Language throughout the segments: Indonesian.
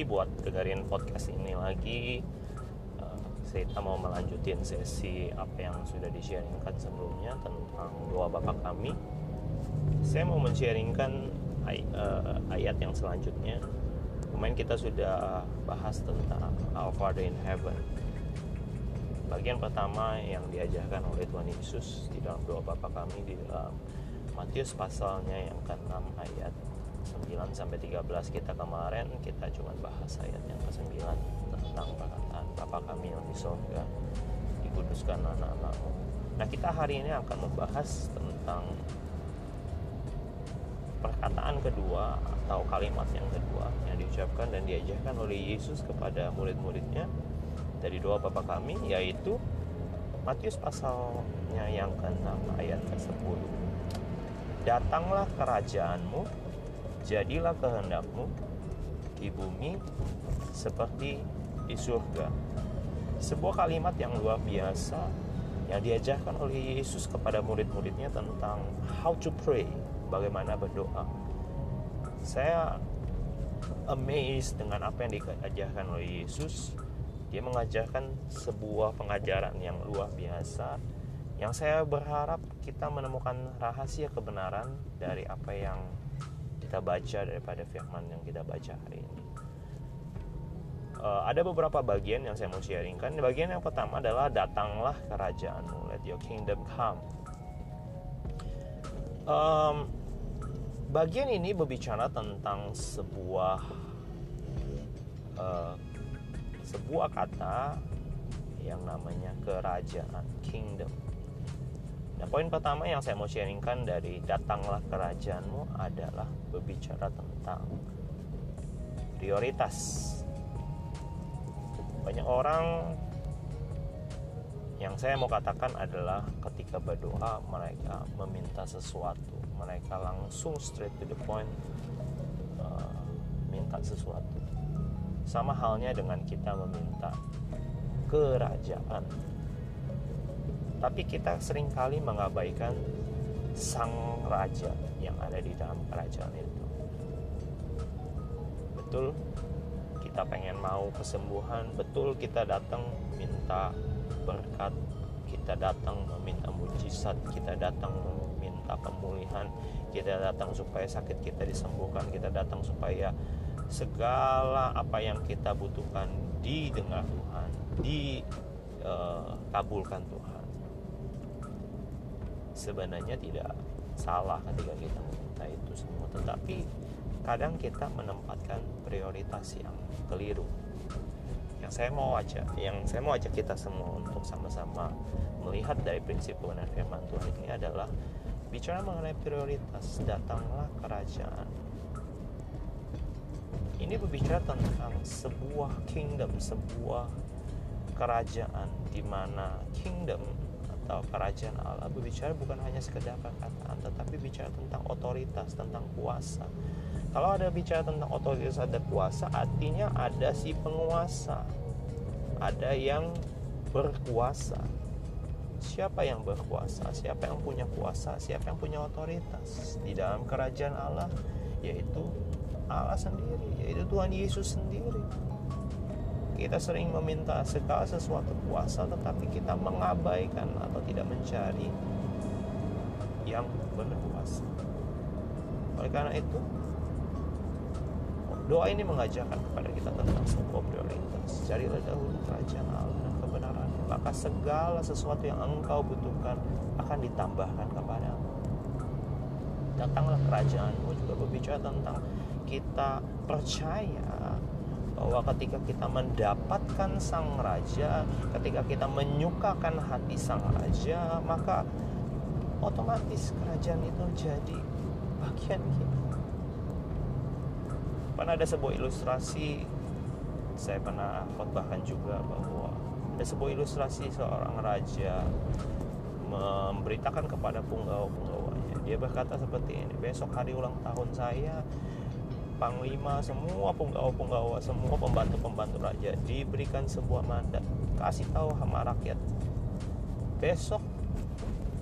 buat dengerin podcast ini lagi. Uh, saya mau melanjutin sesi apa yang sudah di-sharingkan sebelumnya tentang doa Bapak kami. Saya mau men-sharingkan ay uh, ayat yang selanjutnya. Kemarin kita sudah bahas tentang Our Father in Heaven. Bagian pertama yang diajarkan oleh Tuhan Yesus di dalam doa Bapa kami di dalam Matius pasalnya yang ke-6 ayat 9 sampai 13 kita kemarin kita cuma bahas ayat yang ke-9 tentang perkataan Bapa kami yang di sorga dikuduskan anak-anakmu. Nah kita hari ini akan membahas tentang perkataan kedua atau kalimat yang kedua yang diucapkan dan diajarkan oleh Yesus kepada murid-muridnya dari doa Bapa kami yaitu Matius pasalnya yang ke-6 ayat ke-10 Datanglah kerajaanmu, jadilah kehendakmu di bumi seperti di surga. Sebuah kalimat yang luar biasa yang diajarkan oleh Yesus kepada murid-muridnya tentang how to pray, bagaimana berdoa. Saya amazed dengan apa yang diajarkan oleh Yesus. Dia mengajarkan sebuah pengajaran yang luar biasa yang saya berharap kita menemukan rahasia kebenaran dari apa yang kita baca daripada firman yang kita baca hari ini. Uh, ada beberapa bagian yang saya mau sharingkan. Bagian yang pertama adalah datanglah kerajaanmu, let your kingdom come. Um, bagian ini berbicara tentang sebuah uh, sebuah kata yang namanya kerajaan, kingdom Nah, poin pertama yang saya mau sharingkan dari datanglah kerajaanmu adalah berbicara tentang prioritas. Banyak orang yang saya mau katakan adalah ketika berdoa mereka meminta sesuatu, mereka langsung straight to the point uh, minta sesuatu. Sama halnya dengan kita meminta kerajaan tapi kita sering kali mengabaikan sang raja yang ada di dalam kerajaan itu. Betul, kita pengen mau kesembuhan, betul kita datang minta berkat, kita datang meminta mujizat, kita datang meminta pemulihan, kita datang supaya sakit kita disembuhkan, kita datang supaya segala apa yang kita butuhkan didengar Tuhan, dikabulkan eh, Tuhan sebenarnya tidak salah ketika kita meminta itu semua. Tetapi kadang kita menempatkan prioritas yang keliru. Yang saya mau ajak yang saya mau ajak kita semua untuk sama-sama melihat dari prinsip kebenaran firman Tuhan ini adalah bicara mengenai prioritas datanglah kerajaan. Ini berbicara tentang sebuah kingdom sebuah kerajaan di mana kingdom atau kerajaan Allah. Berbicara bukan hanya sekedar perkataan tetapi bicara tentang otoritas tentang kuasa. Kalau ada bicara tentang otoritas ada kuasa artinya ada si penguasa. Ada yang berkuasa. Siapa yang berkuasa? Siapa yang punya kuasa? Siapa yang punya otoritas? Di dalam kerajaan Allah yaitu Allah sendiri yaitu Tuhan Yesus sendiri kita sering meminta segala sesuatu kuasa tetapi kita mengabaikan atau tidak mencari yang berkuasa. Oleh karena itu, doa ini mengajarkan kepada kita tentang sebuah prioritas. Carilah dahulu kerajaan Allah dan kebenaran, maka segala sesuatu yang engkau butuhkan akan ditambahkan kepadamu. Datanglah kerajaanmu juga berbicara tentang kita percaya bahwa ketika kita mendapatkan sang raja, ketika kita menyukakan hati sang raja, maka otomatis kerajaan itu jadi bagian kita. Pernah ada sebuah ilustrasi, saya pernah khotbahkan juga bahwa ada sebuah ilustrasi seorang raja memberitakan kepada punggawa-punggawanya. Dia berkata seperti ini, besok hari ulang tahun saya panglima, semua penggawa-penggawa, semua pembantu-pembantu raja diberikan sebuah mandat. Kasih tahu sama rakyat. Besok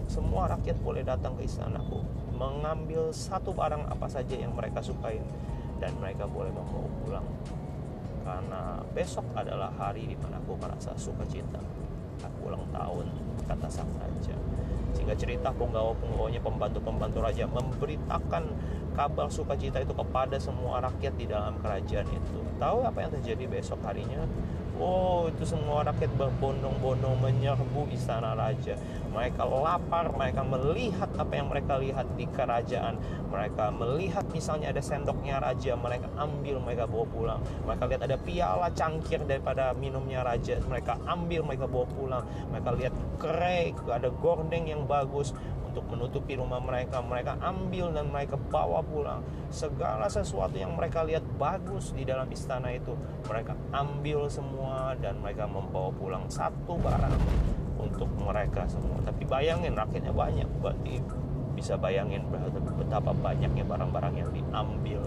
semua rakyat boleh datang ke istanaku mengambil satu barang apa saja yang mereka sukai dan mereka boleh membawa pulang karena besok adalah hari di mana aku merasa sukacita aku ulang tahun kata sang raja sehingga cerita penggawa-penggawanya pembantu-pembantu raja memberitakan kabar sukacita itu kepada semua rakyat di dalam kerajaan itu tahu apa yang terjadi besok harinya Oh, itu semua rakyat berbondong-bondong menyerbu istana raja. Mereka lapar, mereka melihat apa yang mereka lihat di kerajaan. Mereka melihat misalnya ada sendoknya raja, mereka ambil, mereka bawa pulang. Mereka lihat ada piala cangkir daripada minumnya raja, mereka ambil, mereka bawa pulang. Mereka lihat kerek, ada gordeng yang bagus, untuk menutupi rumah mereka mereka ambil dan mereka bawa pulang. Segala sesuatu yang mereka lihat bagus di dalam istana itu mereka ambil semua dan mereka membawa pulang satu barang untuk mereka semua. Tapi bayangin rakyatnya banyak. Berarti bisa bayangin betapa banyaknya barang-barang yang diambil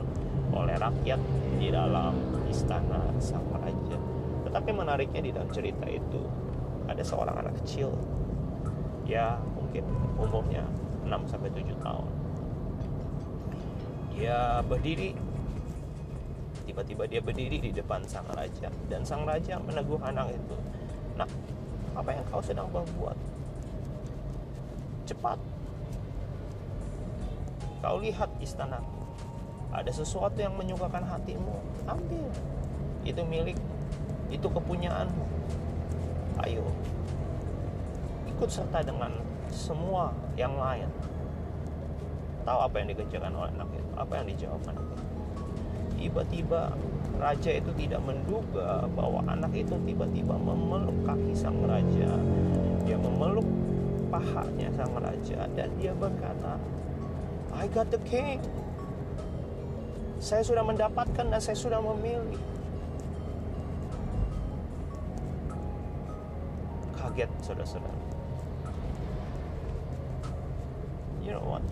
oleh rakyat di dalam istana sang raja. Tetapi menariknya di dalam cerita itu ada seorang anak kecil. Ya mungkin umurnya 6 sampai 7 tahun. Dia berdiri tiba-tiba dia berdiri di depan sang raja dan sang raja menegur anak itu. Nah, apa yang kau sedang berbuat? Cepat. Kau lihat istana. Ada sesuatu yang menyukakan hatimu, ambil. Itu milik, itu kepunyaanmu. Ayo, ikut serta dengan semua yang lain. Tahu apa yang dikerjakan oleh anak itu? Apa yang dijawab anak itu? Tiba-tiba raja itu tidak menduga bahwa anak itu tiba-tiba memeluk kaki sang raja. Dia memeluk pahanya sang raja dan dia berkata I got the king. Saya sudah mendapatkan dan saya sudah memilih. Kaget saudara-saudara what?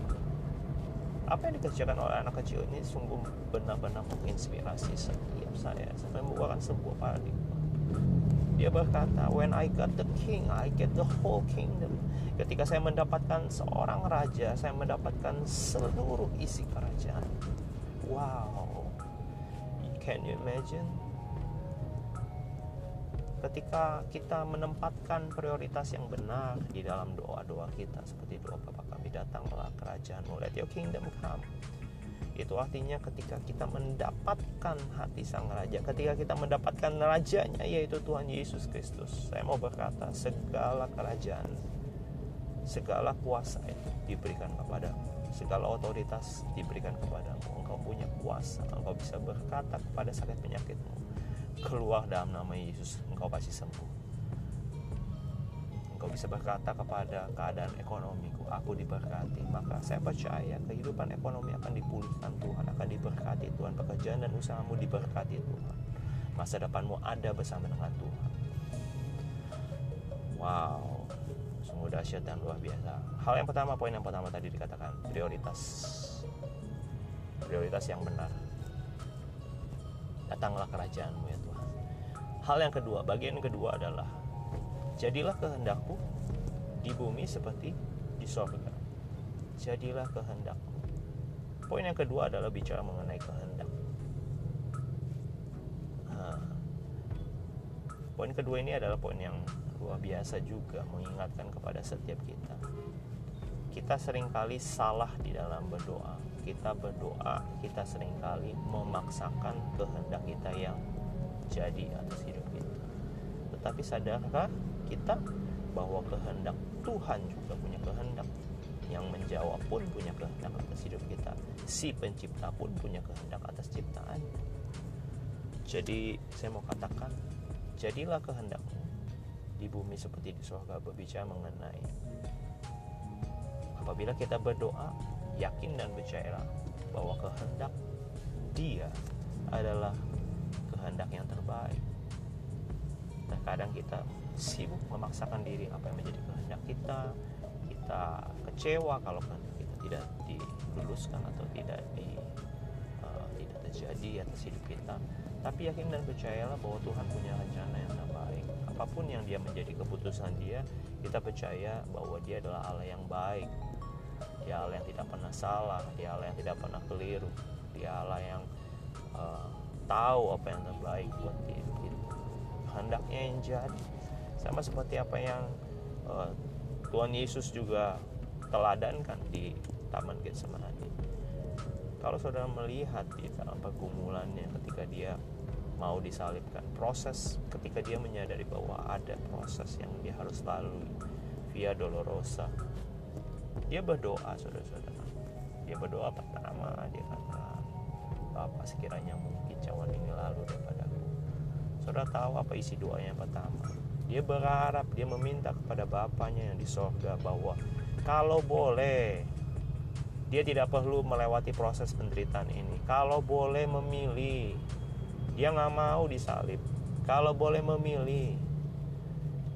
Apa yang dikerjakan oleh anak kecil ini sungguh benar-benar menginspirasi setiap saya. Sampai membuahkan sebuah paradigma. Dia berkata when I got the king I get the whole kingdom. Ketika saya mendapatkan seorang raja saya mendapatkan seluruh isi kerajaan. Wow. Can you imagine ketika kita menempatkan prioritas yang benar di dalam doa-doa kita seperti doa Bapa kami datanglah kerajaanmu let your kingdom come. Itu artinya ketika kita mendapatkan hati sang raja ketika kita mendapatkan rajanya yaitu Tuhan Yesus Kristus saya mau berkata segala kerajaan segala kuasa itu diberikan kepada segala otoritas diberikan kepadamu. Engkau punya kuasa. Engkau bisa berkata kepada sakit penyakitmu keluar dalam nama Yesus engkau pasti sembuh. Engkau bisa berkata kepada keadaan ekonomiku aku diberkati. Maka saya percaya kehidupan ekonomi akan dipulihkan Tuhan akan diberkati. Tuhan pekerjaan dan usahamu diberkati Tuhan. Masa depanmu ada bersama dengan Tuhan. Wow sungguh dahsyat dan luar biasa. Hal yang pertama poin yang pertama tadi dikatakan prioritas. Prioritas yang benar. Datanglah kerajaanmu ya Tuhan hal yang kedua bagian kedua adalah jadilah kehendakku di bumi seperti di sorga. Jadilah kehendakku. Poin yang kedua adalah bicara mengenai kehendak. Nah, poin kedua ini adalah poin yang luar biasa juga mengingatkan kepada setiap kita. Kita sering kali salah di dalam berdoa. Kita berdoa, kita sering kali memaksakan kehendak kita yang jadi atas hidup kita. Tetapi sadarkah kita bahwa kehendak Tuhan juga punya kehendak yang menjawab pun punya kehendak atas hidup kita. Si pencipta pun punya kehendak atas ciptaan. Jadi saya mau katakan, jadilah kehendakmu di bumi seperti di surga berbicara mengenai apabila kita berdoa yakin dan percayalah bahwa kehendak dia adalah kehendak yang terbaik terkadang kita sibuk memaksakan diri apa yang menjadi kehendak kita kita kecewa kalau kehendak kita tidak diluluskan atau tidak di uh, tidak terjadi atas hidup kita. Tapi yakin dan percayalah bahwa Tuhan punya rencana yang terbaik. Apa pun yang dia menjadi keputusan dia kita percaya bahwa dia adalah Allah yang baik. Ya Allah yang tidak pernah salah dia Allah yang tidak pernah keliru. Dia Allah yang uh, tahu apa yang terbaik buat hidup kita hendaknya yang jadi. Sama seperti apa yang uh, Tuhan Yesus juga teladankan di Taman Getsemani. Kalau saudara melihat di dalam pergumulannya ketika dia mau disalibkan proses ketika dia menyadari bahwa ada proses yang dia harus lalui via dolorosa dia berdoa saudara-saudara. Dia berdoa pertama dia kata Bapak sekiranya mungkin saudara tahu apa isi doanya yang pertama? Dia berharap dia meminta kepada Bapaknya yang di sorga bahwa kalau boleh dia tidak perlu melewati proses penderitaan ini. Kalau boleh memilih dia nggak mau disalib. Kalau boleh memilih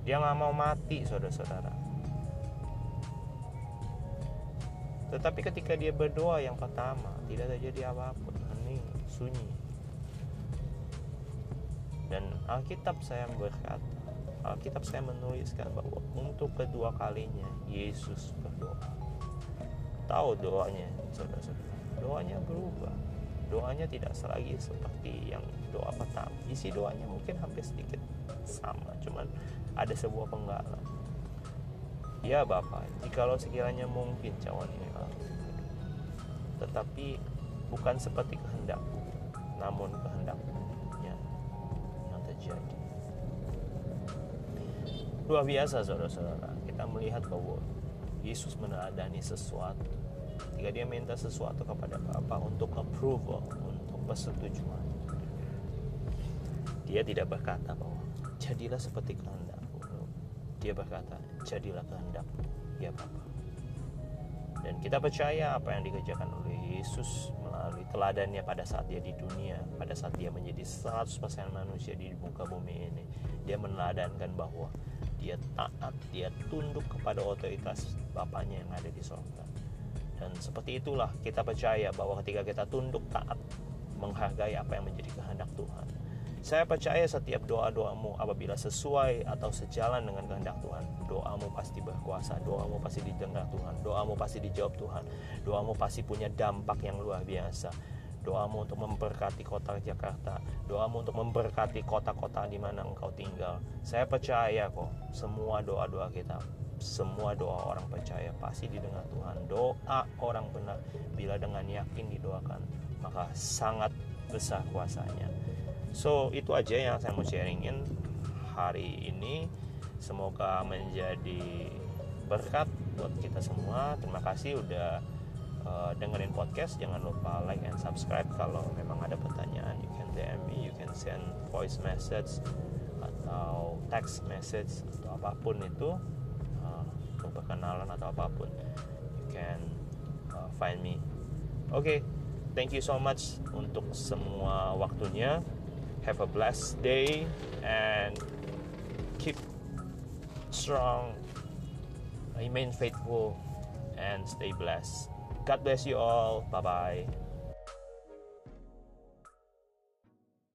dia nggak mau mati saudara-saudara. Tetapi ketika dia berdoa yang pertama tidak terjadi apa pun. Hening sunyi dan Alkitab saya berkata Alkitab saya menuliskan bahwa untuk kedua kalinya Yesus berdoa. Tahu doanya saudara-saudara? Doanya berubah. Doanya tidak lagi seperti yang doa pertama. Isi doanya mungkin hampir sedikit sama cuman ada sebuah penggalan. Ya Bapak jikalau sekiranya mungkin cawan ini tetapi bukan seperti kehendakku namun kehendaknya yang terjadi luar biasa saudara-saudara. Kita melihat bahwa Yesus meneladani sesuatu. Ketika dia minta sesuatu kepada Bapa untuk approval untuk persetujuan. Dia tidak berkata bahwa jadilah seperti kehendakku. Dia berkata jadilah kehendakmu ya Bapa. Dan kita percaya apa yang dikerjakan oleh Yesus melalui teladannya pada saat dia di dunia pada saat dia menjadi 100% manusia di muka bumi ini dia meneladankan bahwa dia taat dia tunduk kepada otoritas Bapaknya yang ada di sorga dan seperti itulah kita percaya bahwa ketika kita tunduk taat menghargai apa yang menjadi kehendak Tuhan. Saya percaya setiap doa-doamu apabila sesuai atau sejalan dengan kehendak Tuhan, doamu pasti berkuasa, doamu pasti didengar Tuhan, doamu pasti dijawab Tuhan, doamu pasti punya dampak yang luar biasa. Doamu untuk memberkati kota Jakarta, doamu untuk memberkati kota-kota di mana engkau tinggal. Saya percaya kok semua doa-doa kita semua doa orang percaya pasti didengar Tuhan doa orang benar bila dengan yakin didoakan maka sangat besar kuasanya so itu aja yang saya mau sharingin hari ini. Semoga menjadi berkat buat kita semua. Terima kasih udah uh, dengerin podcast. Jangan lupa like and subscribe. Kalau memang ada pertanyaan you can DM me. You can send voice message atau text message atau apa pun itu perkenalan atau apa pun you can uh, find me. Oke okay, thank you so much untuk semua waktunya have a blessed day and keep strong remain faithful and stay blessed. God bless you all. Bye bye